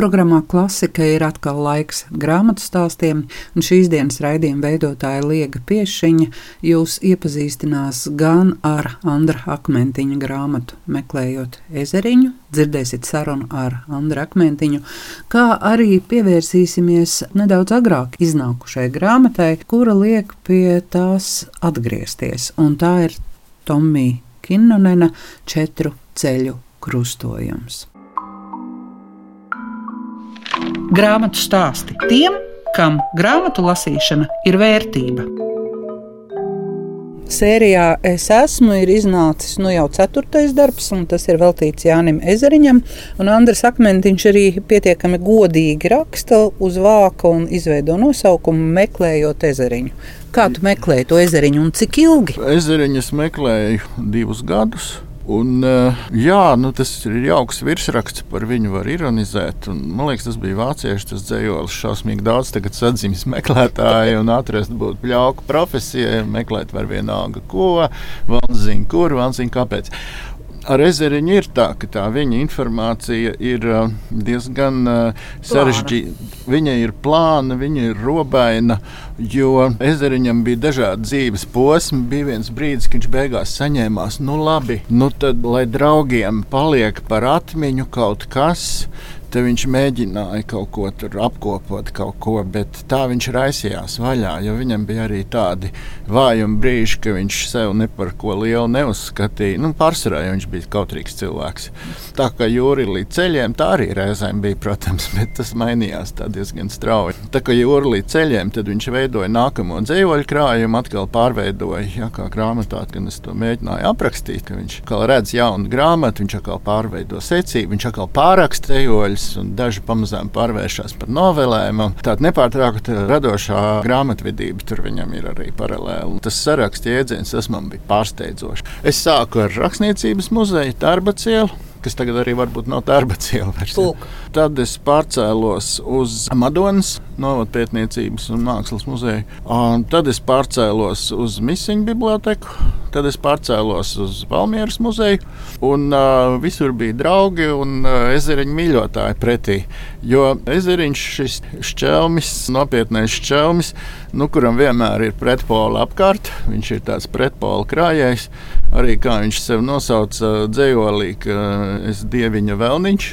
Programmā Klasika ir atkal laiks grāmatu stāstiem, un šīs dienas raidījuma veidotāja Liega Piešiņa jūs iepazīstinās gan ar Andra Akmentiņa grāmatu Meklējot ezeriņu, dzirdēsiet sarunu ar Andru Akmentiņu, kā arī pievērsīsimies nedaudz agrāk iznākušai grāmatai, kura liek pie tās atgriezties, un tā ir Tomija Kinnonena četru ceļu krustojums. Grāmatu stāsti tiem, kam grāmatu lasīšana ir vērtība. Sērijā es esmu iznācis nu jau ceturtais darbs, un tas ir veltīts Jānim Ezeriņam. Andris Akmentiņš arī pietiekami godīgi raksta uz vāka un izveido nosaukumu Meklējot ezeriņu. Kā tu meklēji to ezeriņu un cik ilgi? Ezeriņus meklēju divus gadus. Un, eh, jā, nu, tas ir jauks virsraksts, par viņu var ironizēt. Un, man liekas, tas bija vācieši. Tas dzējolis šausmīgi daudz atzīmes meklētāji un atrast būtu pļauku profesijai. Meklēt var vienalga ko, zina, kur, zina, kāpēc ar ezeriņu ir tā, ka tā viņa informācija ir uh, diezgan uh, sarežģīta. Viņa ir plāna, viņa ir robaina, jo ezeriņam bija dažādi dzīves posmi. Bija viens brīdis, kad viņš beigās saņēmās, nu labi, nu tad, lai draugiem paliek par atmiņu kaut kas, Te viņš mēģināja kaut ko apkopot, kaut ko, bet tā viņš raisījās vaļā. Viņam bija arī tādi vājumi brīži, ka viņš sev ne par ko lielu neuzskatīja. Nu, pārsvarā viņš bija kautrīgs cilvēks. Tā kā jūri līdz ceļiem, tā arī reizēm bija, protams, bet tas mainījās diezgan strauji. Tā kā jūri līdz ceļiem, tad viņš veidoja nākamo dzīvoļu krājumu, atkal pārveidoja, ja, kā grāmatā, kad es to mēģināju aprakstīt. Viņš redz jaunu grāmatu, viņš atkal pārveido secību, viņš atkal pāraksta dzīvoļus noveļas, un daži pamazām pārvēršas par novelēm. Tāda nepārtraukta radošā grāmatvedība tur viņam ir arī paralēli. Tas saraksts jēdziens, tas man bija pārsteidzoši. Es sāku ar rakstniecības muzeju, darba cielu kas tagad arī varbūt nav darba cilvēks. Tad es pārcēlos uz Madonas novada pētniecības un mākslas muzeju. Un tad es pārcēlos uz Misiņu biblioteku, tad es pārcēlos uz Valmieras muzeju. Un, uh, visur bija draugi un uh, ezeriņu mīļotāji pretī. Jo ezeriņš šis šķelmis, nopietnais šķelmis, nu, kuram vienmēr ir pretpola apkārt. Viņš ir tāds pretpola krājējs. Arī kā viņš sevi nosauca dzējolī, ka es dieviņa vēlniņš.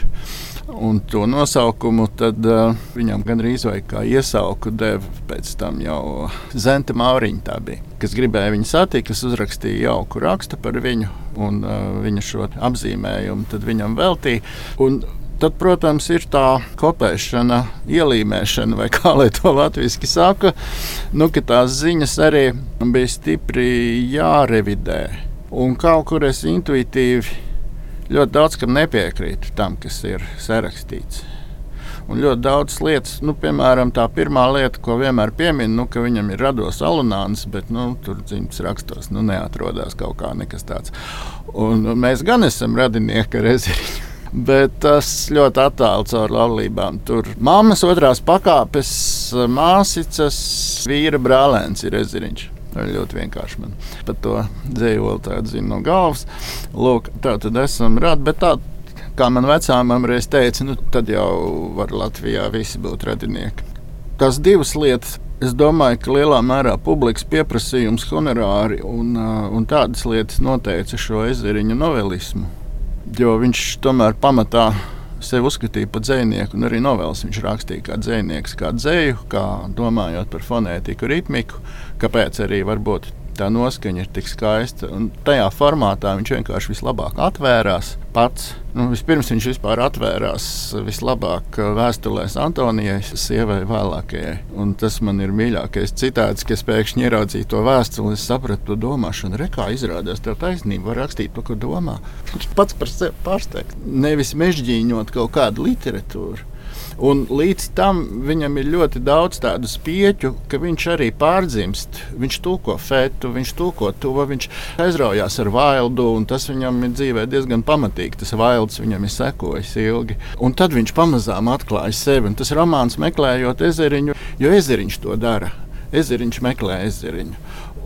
Un to nosaukumu tad, uh, viņam gandrīz vai kā iesauku deva pēc tam jau Zenta Mauriņa. Bija, kas gribēja viņu satikt, kas uzrakstīja jauku rakstu par viņu, un uh, viņa šo apzīmējumu viņam veltīja. Un Tad, protams, ir tā kopēšana, ielīmēšana, vai kā lai to latviešu saka, nu, ka tās ziņas arī bija stipri jārevidē. Un kaut kur es intuitīvi ļoti daudz kam nepiekrītu tam, kas ir sarakstīts. Un ļoti daudz lietas, nu, piemēram, tā pirmā lieta, ko vienmēr pieminu, nu, ka viņam ir rados alunāns, bet nu, tur dzimtas rakstos nu, neatrodas kaut kā nekas tāds. Un, un mēs gan esam radinieki ezeriņu. Bet tas ļoti attāls caur laulībām. Tur mammas otrās pakāpes māsīcas vīra brālēns ir ezeriņš. Ir ļoti vienkārši. Man par to dzīvolu tādu zinu no galvas. Lūk, tā tad esam radi, bet tā. Kā man vecāmam reiz teica, nu, tad jau var Latvijā visi būt radinieki. Tās divas lietas Es domāju, ka lielā mērā publikas pieprasījums, honorāri un, un tādas lietas noteica šo ezeriņu novelismu jo viņš tomēr pamatā sevi uzskatīja par dzinieku, un arī novēlas viņš rakstīja kā dzinieks, kā dzēju, kā domājot par fonētiku, ritmiku, kāpēc arī varbūt tā noskaņa ir tik skaista. Un tajā formātā viņš vienkārši vislabāk atvērās pats. Nu, vispirms viņš vispār atvērās vislabāk vēstulēs Antonijai, sievai vēlākajai. Un tas man ir mīļākais citāts, ka es pēkšņi ieraudzīju to vēstuli, es sapratu to domāšanu. Rekā izrādās, tev taisnība var rakstīt to, ko domā. Viņš pats par sevi pārsteigts. Nevis mežģīņot kaut kādu literatūru Un līdz tam viņam ir ļoti daudz tādu spieķu, ka viņš arī pārdzimst. Viņš tulko fetu, viņš tulko to, viņš aizraujās ar vaildu, un tas viņam ir dzīvē diezgan pamatīgi. Tas vailds viņam ir sekojis ilgi. Un tad viņš pamazām atklāja sevi. Un tas romāns meklējot ezeriņu, jo ezeriņš to dara. Ezeriņš meklē ezeriņu.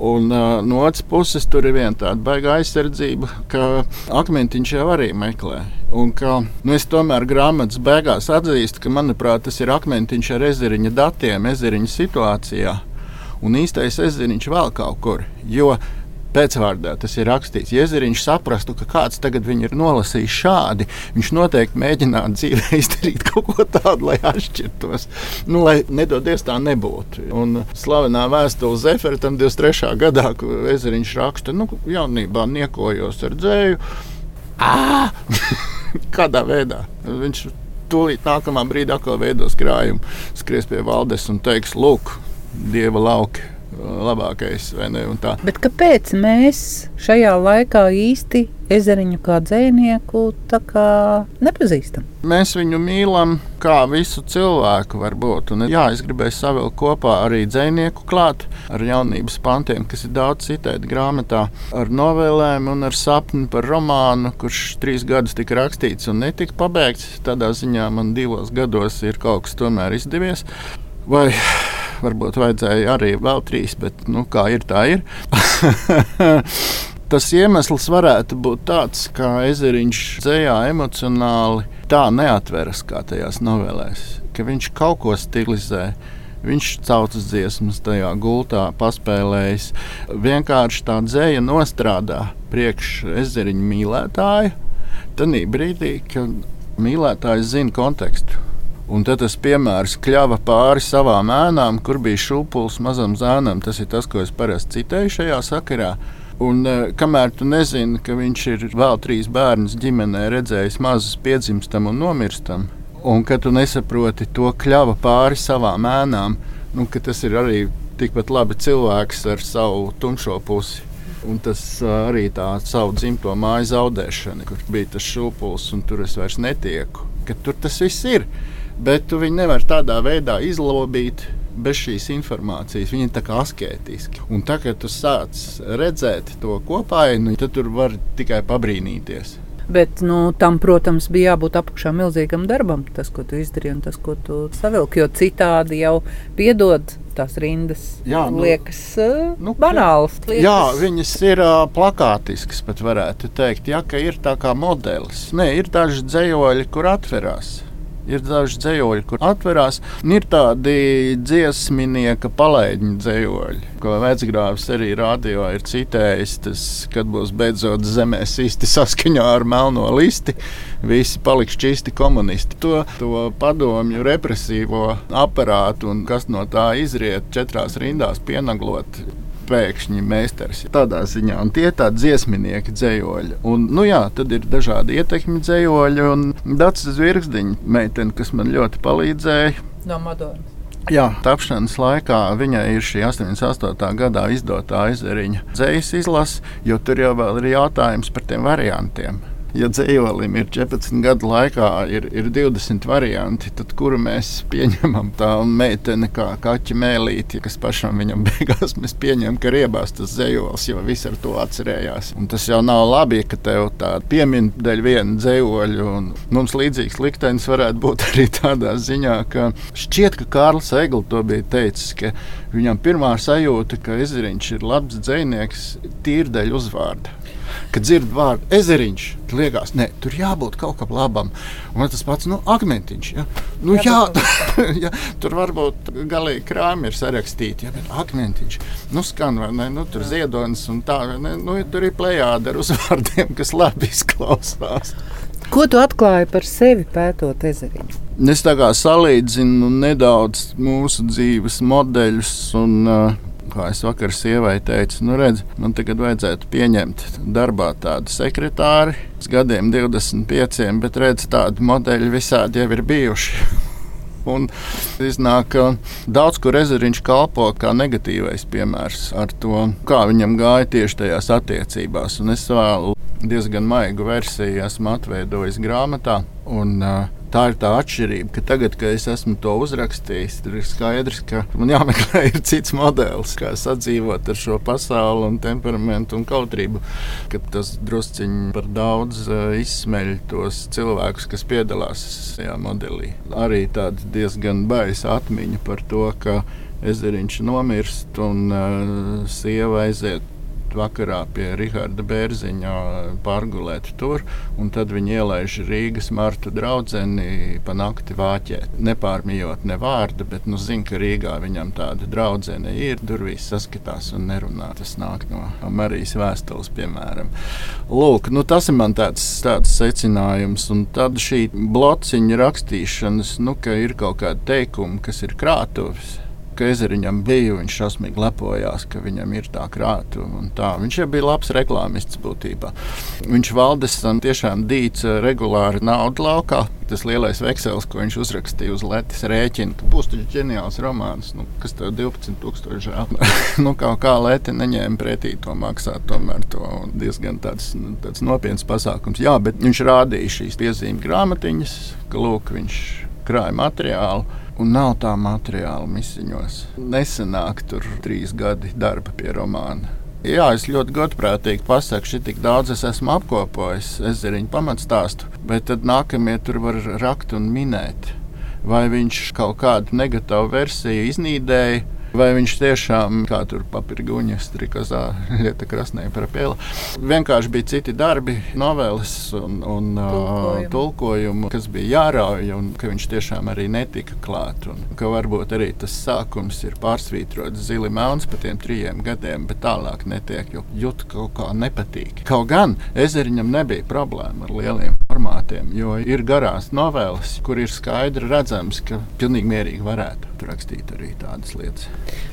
Un, uh, no otras puses, tur ir viena tāda baigā aizsardzība, ka akmentiņš jau arī meklē. Un ka, nu, es tomēr grāmatas beigās atzīstu, ka manuprāt, tas ir akmentiņš ar ezeriņa datiem, ezeriņa situācijā. Un īstais ezeriņš vēl kaut kur. Jo pēcvārdā tas ir rakstīts. Ja Jēzeriņš saprastu, ka kāds tagad viņu ir nolasījis šādi, viņš noteikti mēģinātu dzīvē izdarīt kaut ko tādu, lai atšķirtos. Nu, lai nedodies tā nebūtu. Un slavenā vēstule Zefertam 23. gadā, kad Jēzeriņš raksta, nu, jaunībā niekojos ar dzēju. Kādā veidā? Viņš tūlīt nākamā brīdī atkal veidos krājumu, skries pie valdes un teiks, lūk, dieva lauki labākais. Bet kāpēc mēs šajā laikā īsti ezeriņu kā dzinieku kā nepazīstam? Mēs viņu mīlam kā visu cilvēku, varbūt. Un, jā, es gribēju savilkt kopā arī dzinieku klāt ar jaunības pantiem, kas ir daudz citēti grāmatā, ar novēlēm un ar sapni par romānu, kurš trīs gadus tika rakstīts un netika pabeigts. Tādā ziņā man divos gados ir kaut kas tomēr izdevies. Vai varbūt vajadzēja arī vēl trīs, bet nu, kā ir, tā ir. Tas iemesls varētu būt tāds, ka ezeriņš dzējā emocionāli tā neatveras kā tajās novelēs, ka viņš kaut ko stilizē. Viņš caucas dziesmas tajā gultā paspēlējis. Vienkārši tā dzēja nostrādā priekš ezeriņa mīlētāja. Tad brīdī, kad mīlētājs zina kontekstu. Un tad tas piemērs kļāva pāri savām ēnām, kur bija šūpulis mazam zēnam. Tas ir tas, ko es parasti citēju šajā sakarā. Un, uh, kamēr tu nezini, ka viņš ir vēl trīs bērnus ģimenē, redzējis mazus piedzimstam un nomirstam, un ka tu nesaproti to kļāva pāri savām ēnām, nu, ka tas ir arī tikpat labi cilvēks ar savu tumšo pusi. Un tas uh, arī tā savu dzimto māju zaudēšana, kur bija tas šūpulis, un tur es vairs netieku. Tur tas viss ir bet tu viņu nevari tādā veidā izlobīt. Bez šīs informācijas viņi ir tā kā asketiski. Un tā, kad tu sāc redzēt to kopā, nu, tad tur var tikai pabrīnīties. Bet nu, tam, protams, bija jābūt apakšā milzīgam darbam, tas, ko tu izdarīji un tas, ko tu savilki. Jo citādi jau piedod tās rindas. Jā, nu, liekas, nu, banāls. Liekas. Jā, viņas ir uh, plakātiskas, pat varētu teikt. Jā, ka ir tā kā modelis. Nē, ir daži dzējoļi, kur atverās. Ir daži dzējoļi, kur atverās. Ir tādi dziesminieka palaidņu dzējoļi, ko vecgrāvis arī radio ir citējis. Tas, kad būs beidzot zemē sisti saskaņā ar melno listi, visi paliks čisti komunisti. To, to padomju represīvo aparātu un kas no tā izriet četrās rindās pienaglot pēkšņi meistars. Tādā ziņā, un tie ir tādi dziesminieki, dzējoļi. Un, nu jā, tad ir dažādi ietekmi dzējoļi, un Dārts Zvirgzdiņa meitene, kas man ļoti palīdzēja. No Madonas. Jā, tapšanas laikā viņai ir šī 88. gadā izdotā aizveriņa dzīslas izlase, jo tur jau ir jautājums par tiem variantiem ja dzīvolim ir 14 gadu laikā, ir, ir 20 varianti, tad kuru mēs pieņemam tā meitene kā kaķa mēlīti, kas pašam viņam beigās mēs pieņemam, ka riebās tas dzīvols, jo viss ar to atcerējās. Un tas jau nav labi, ka tev tā piemin dēļ viena dzīvoļa, un mums līdzīgs liktenis varētu būt arī tādā ziņā, ka šķiet, ka Kārlis Eglis to bija teicis, ka viņam pirmā sajūta, ka ezeriņš ir labs dzinieks, tīri dēļ uzvārda kad dzird vārdu ezeriņš, tad liekas, ka tur jābūt kaut kam labam. Un tas pats nu, akmentiņš. Ja? Nu, jā, jā, tur varbūt galīgi krājumi ir sarakstīti, ja, bet akmentiņš nu, skan vai ne? Nu, tur ziedonis un tā. Nu, tur ir plējādi ar uzvārdiem, kas labi izklausās. Ko tu atklāji par sevi pētot ezeriņu? Es tā kā salīdzinu nedaudz mūsu dzīves modeļus un uh, kā es vakar sievai teicu, nu redz, man tagad vajadzētu pieņemt darbā tādu sekretāri. Gadiem 25, bet redz, tādi modeļi visādi jau ir bijuši. Un iznāk, ka daudz kur ezeriņš kalpo kā negatīvais piemērs ar to, kā viņam gāja tieši tajās attiecībās. Un es vēl diezgan maigu versiju esmu atveidojis grāmatā. Un, uh, Tā ir tā atšķirība, ka tagad, kad es esmu to uzrakstījis, ir skaidrs, ka man jāmeklē ir cits modelis, kā sadzīvot ar šo pasauli un temperamentu un kautrību. Kad tas drusciņi par daudz uh, izsmeļ tos cilvēkus, kas piedalās šajā modelī. Arī tāda diezgan baisa atmiņa par to, ka ezeriņš nomirst un uh, sieva aiziet vakarā pie Rahāda Bērziņa pārgulēt tur, un tad viņi ielaiž Rīgas martu draugu pa nakti vāķēt. Nepārmijot ne vārdu, bet nu, zina, ka Rīgā viņam tāda draudzene ir. Durvīs saskatās un nerunā. Tas nāk no Marijas vēstules, piemēram. Lūk, nu, tas ir man tāds, tāds secinājums. Un tad šī blociņa rakstīšanas, nu, ka ir kaut kādi teikumi, kas ir krātuvis ka ezeriņam bija. Viņš šausmīgi lepojās, ka viņam ir tā krāta. Viņš jau bija labs reklāmists būtībā. Viņš valdesam tiešām dīca regulāri naudu laukā. Tas lielais veksels, ko viņš uzrakstīja uz Latvijas rēķina, ka būs tas ģeniāls romāns, nu, kas tev 12,000 žēl. nu, kaut kā Latvija neņēma pretī to maksāt. Tomēr to diezgan tāds, tāds nopietns pasākums. Jā, bet viņš rādīja šīs piezīmju grāmatiņas, ka lūk, viņš krāja materiālu un nav tā materiāla misiņos. Nesenāk tur trīs gadi darba pie romāna. Jā, es ļoti godprātīgi pasaku, ka tik daudz es esmu apkopojis ezeriņu pamatstāstu, bet tad nākamie tur var rakt un minēt. Vai viņš kaut kādu negatīvu versiju iznīdēja, Vai viņš tiešām, kā tur papirguņa strikozā, lieta krasnē par pēli. Vienkārši bija citi darbi, novēles un, un tulkojumu. Uh, tulkojumu, kas bija jārauj, un ka viņš tiešām arī netika klāt. Un, ka varbūt arī tas sākums ir pārsvītrots zili melns pa tiem trijiem gadiem, bet tālāk netiek, jo jūt kaut kā nepatīk. Kaut gan ezeriņam nebija problēma ar lieliem formātiem, jo ir garās novēles, kur ir skaidri redzams, ka pilnīgi mierīgi varētu rakstīt arī tādas lietas.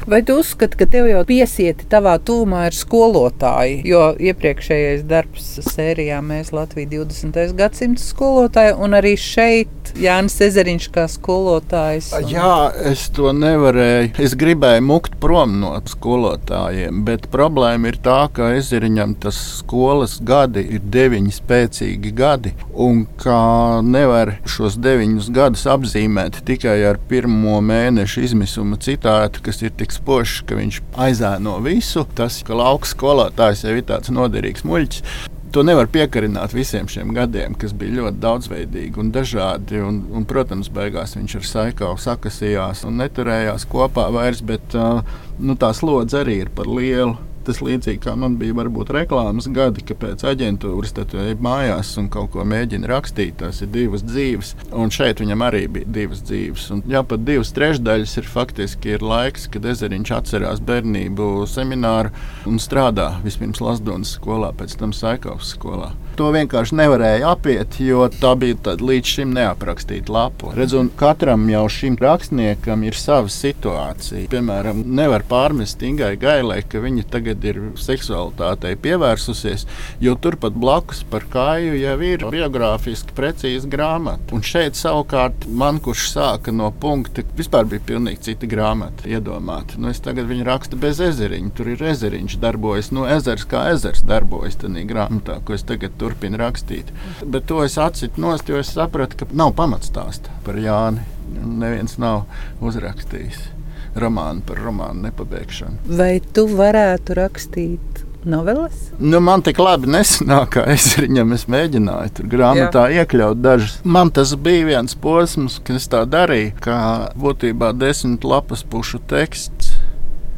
Vai tu uzskati, ka tev jau piesieti tavā tūmā ir skolotāji? Jo iepriekšējais darbs sērijā mēs Latviju 20. gadsimta skolotāji un arī šeit Jānis Ezeriņš kā skolotājs. Un... Jā, es to nevarēju. Es gribēju mukt prom no skolotājiem, bet problēma ir tā, ka Ezeriņam tas skolas gadi ir deviņi spēcīgi gadi un ka nevar šos deviņus gadus apzīmēt tikai ar pirmo mēnešu izmisuma citātu, kas ir tik spožs, ka viņš aizēno visu. Tas, ka lauka skolotājs jau ir tāds noderīgs muļķis. To nevar piekarināt visiem šiem gadiem, kas bija ļoti daudzveidīgi un dažādi. Un, un, protams, beigās viņš ar saikau sakasījās un neturējās kopā vairs, bet uh, nu, tā slodze arī ir par lielu tas līdzīgi kā man bija varbūt reklāmas gadi, ka pēc aģentūras ej mājās un kaut ko mēģina rakstīt. Tas ir divas dzīves, un šeit viņam arī bija divas dzīves. Un, jā, pat divas trešdaļas ir faktiski ir laiks, kad ezeriņš atcerās bērnību semināru un strādā vispirms Lasdonas skolā, pēc tam Saikovas skolā. To vienkārši nevarēja apiet, jo tā bija līdz šim neaprakstīta lapa. Redz, katram jau šim rakstniekam ir sava situācija. Piemēram, nevar pārmest Ingai Gailai, ka viņa tagad tagad ir seksualitātei pievērsusies, jo turpat blakus par kāju jau ir biogrāfiski precīza grāmata. Un šeit savukārt man, kurš sāka no punkta, vispār bija pilnīgi cita grāmata iedomāta. Nu, es tagad viņu rakstu bez ezeriņa. Tur ir ezeriņš, darbojas nu, ezers, kā ezers darbojas tajā grāmatā, ko es tagad turpinu rakstīt. Bet to es atsitu nost, jo es sapratu, ka nav pamatstāsta par Jāni. Neviens nav uzrakstījis romānu par romānu nepabeigšanu. Vai tu varētu rakstīt? Novelas? Nu, man tik labi nesanāk, kā es viņam es mēģināju tur grāmatā Jā. iekļaut dažas. Man tas bija viens posms, kad es tā darīju, kā būtībā desmit lapas pušu teksts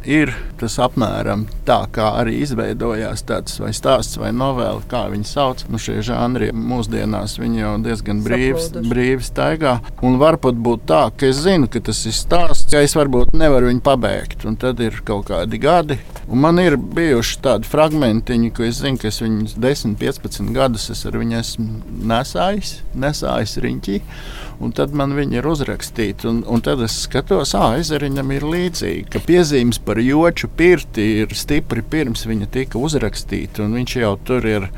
ir tas apmēram tā, kā arī izveidojās tāds vai stāsts vai novela, kā viņi sauc. Nu, šie žanri mūsdienās jau diezgan brīvi, brīvi staigā. Un varbūt būt tā, ka es zinu, ka tas ir stāsts, ka es varbūt nevaru viņu pabeigt. Un tad ir kaut kādi gadi. Un man ir bijuši tādi fragmentiņi, ko es zinu, ka es viņus 10, 15 gadus es ar viņu esmu nesājis, nesājis riņķī un tad man viņi ir uzrakstīti. Un, un tad es skatos, ah, ezeriņam ir līdzīgi, ka piezīmes par joču pirti ir stipri pirms viņa tika uzrakstīta, un viņš jau tur ir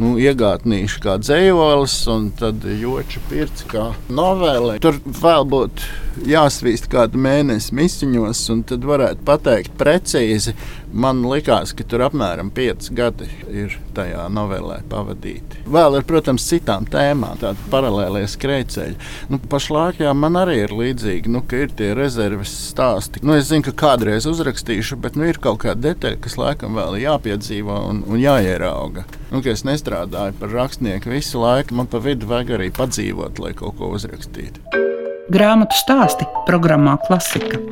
nu, iegātnīšu kā dzējolis, un tad joča pirts kā novele. Tur vēl būtu jāsvīst kādu mēnesi misiņos, un tad varētu pateikt precīzi. Man liekas, ka tur apmēram 5 gadi ir tajā novelē pavadīti. Vēl ir, protams, citām tēmām, tādi paralēlie skrejceļi. Nu, pašlaik jā, man arī ir līdzīgi, nu, ka ir tie rezerves stāsti. Nu, es zinu, ka kādreiz uzrakstīšu, bet nu, ir kaut kāda detaļa, kas laikam vēl jāpiedzīvo un, un jāierauga. Nu, es nestrādāju par rakstnieku visu laiku, man pa vidu vajag arī padzīvot, lai kaut ko uzrakstītu. Grāmatu stāsti programmā Klasika.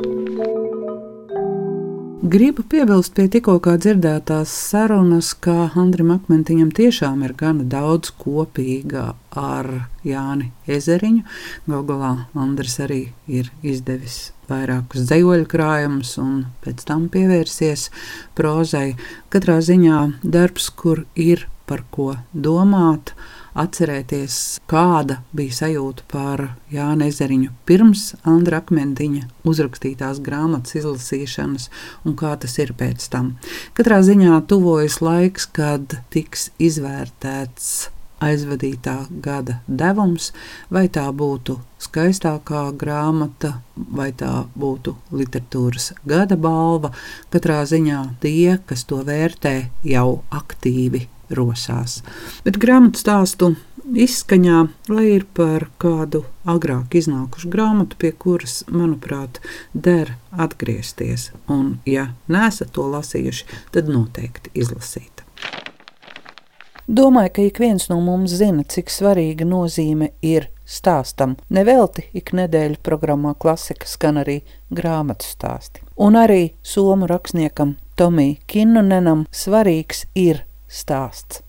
Gribu piebilst pie tikko dzirdētās sarunas, ka Andrim Akmentiņam tiešām ir gana daudz kopīga ar Jāni Ezeriņu. Galu galā Andris arī ir izdevis vairākus dzīsļu krājumus un pēc tam pievērsies prozai. Katrā ziņā darbs, kur ir par ko domāt, atcerēties, kāda bija sajūta par Jānu Ezeriņu pirms Andra Akmentiņa uzrakstītās grāmatas izlasīšanas un kā tas ir pēc tam. Katrā ziņā tuvojas laiks, kad tiks izvērtēts aizvadītā gada devums, vai tā būtu skaistākā grāmata, vai tā būtu literatūras gada balva. Katrā ziņā tie, kas to vērtē, jau aktīvi rosās. Bet grāmatu stāstu izskaņā, lai ir par kādu agrāk iznākušu grāmatu, pie kuras, manuprāt, der atgriezties. Un, ja neesat to lasījuši, tad noteikti izlasīt. Domāju, ka ik viens no mums zina, cik svarīga nozīme ir stāstam. Nevelti ik nedēļu programmā klasika skan arī grāmatu stāsti. Un arī somu rakstniekam Tomijam Kinnunenam svarīgs ir stāsts.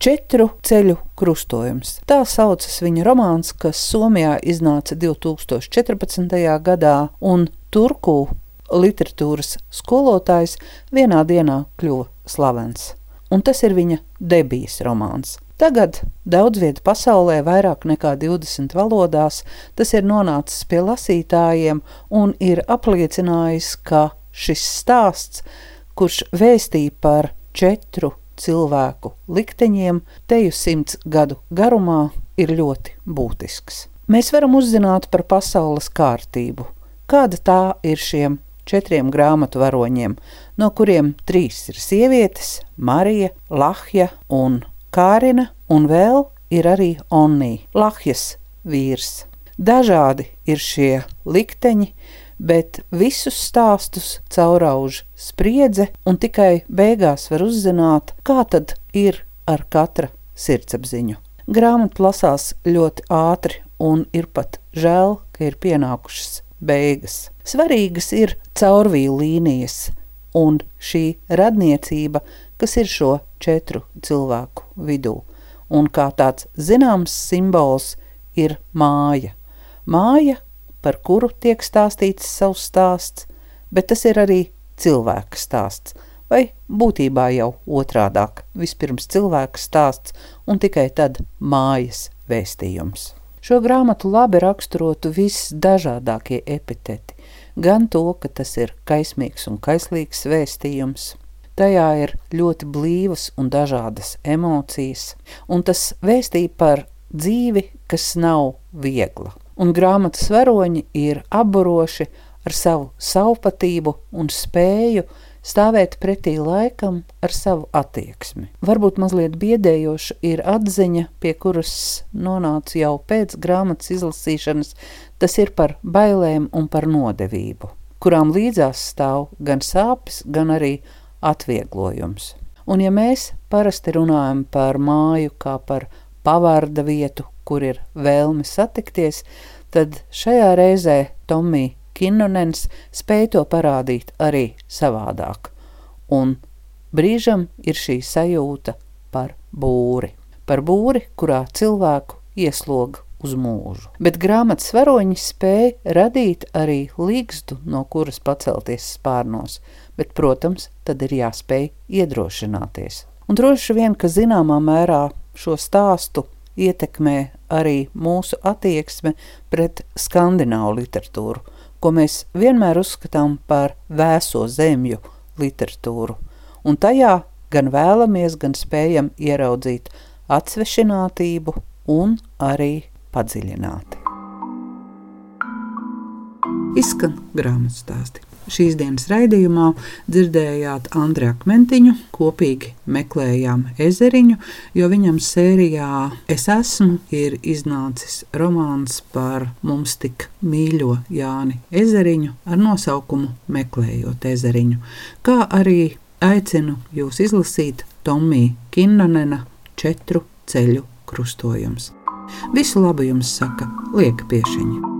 Četru ceļu krustojums. Tā saucas viņa romāns, kas Somijā iznāca 2014. gadā, un turku literatūras skolotājs vienā dienā kļuva slavens. Un tas ir viņa debijas romāns. Tagad daudz vietā pasaulē, vairāk nekā 20 valodās, tas ir nonācis pie lasītājiem un ir apliecinājis, ka šis stāsts, kurš vēstīja par četru cilvēku likteņiem teju simts gadu garumā ir ļoti būtisks. Mēs varam uzzināt par pasaules kārtību, kāda tā ir šiem četriem grāmatu varoņiem, no kuriem trīs ir sievietes - Marija, Lahja un Kārina, un vēl ir arī Onnija, Lahjas vīrs. Dažādi ir šie likteņi, bet visus stāstus caurauž spriedze, un tikai beigās var uzzināt, kā tad ir ar katra sirdsapziņu. Grāmata lasās ļoti ātri, un ir pat žēl, ka ir pienākušas beigas. Svarīgas ir caurvīju līnijas un šī radniecība, kas ir šo četru cilvēku vidū. Un kā tāds zināms simbols ir māja. Māja, par kuru tiek stāstīts savs stāsts, bet tas ir arī cilvēka stāsts, vai būtībā jau otrādāk - vispirms cilvēka stāsts un tikai tad mājas vēstījums. Šo grāmatu labi raksturotu visdažādākie epiteti, gan to, ka tas ir kaismīgs un kaislīgs vēstījums, tajā ir ļoti blīvas un dažādas emocijas, un tas vēstīja par dzīvi, kas nav viegla un grāmatas varoņi ir apburoši ar savu savpatību un spēju stāvēt pretī laikam ar savu attieksmi. Varbūt mazliet biedējoša ir atziņa, pie kuras nonāca jau pēc grāmatas izlasīšanas, tas ir par bailēm un par nodevību, kurām līdzās stāv gan sāpes, gan arī atvieglojums. Un ja mēs parasti runājam par māju kā par pavārda vietu, kur ir vēlme satikties, tad šajā reizē Tomija Kinnonens spēja to parādīt arī savādāk. Un brīžam ir šī sajūta par būri. Par būri, kurā cilvēku ieslog uz mūžu. Bet grāmatas varoņi spēja radīt arī līgstu, no kuras pacelties spārnos, bet, protams, tad ir jāspēj iedrošināties. Un droši vien, ka zināmā mērā šo stāstu ietekmē arī mūsu attieksme pret skandināvu literatūru, ko mēs vienmēr uzskatām par vēso zemju literatūru, un tajā gan vēlamies, gan spējam ieraudzīt atsvešinātību un arī padziļināti. Izskan grāmatu stāstī. Šīs dienas raidījumā dzirdējāt Andriu Akmentiņu, kopīgi meklējām ezeriņu, jo viņam sērijā Es esmu ir iznācis romāns par mums tik mīļo Jāni Ezeriņu ar nosaukumu Meklējot ezeriņu, kā arī aicinu jūs izlasīt Tomija Kinnanena četru ceļu krustojums. Visu labu jums saka Lieka Piešiņa.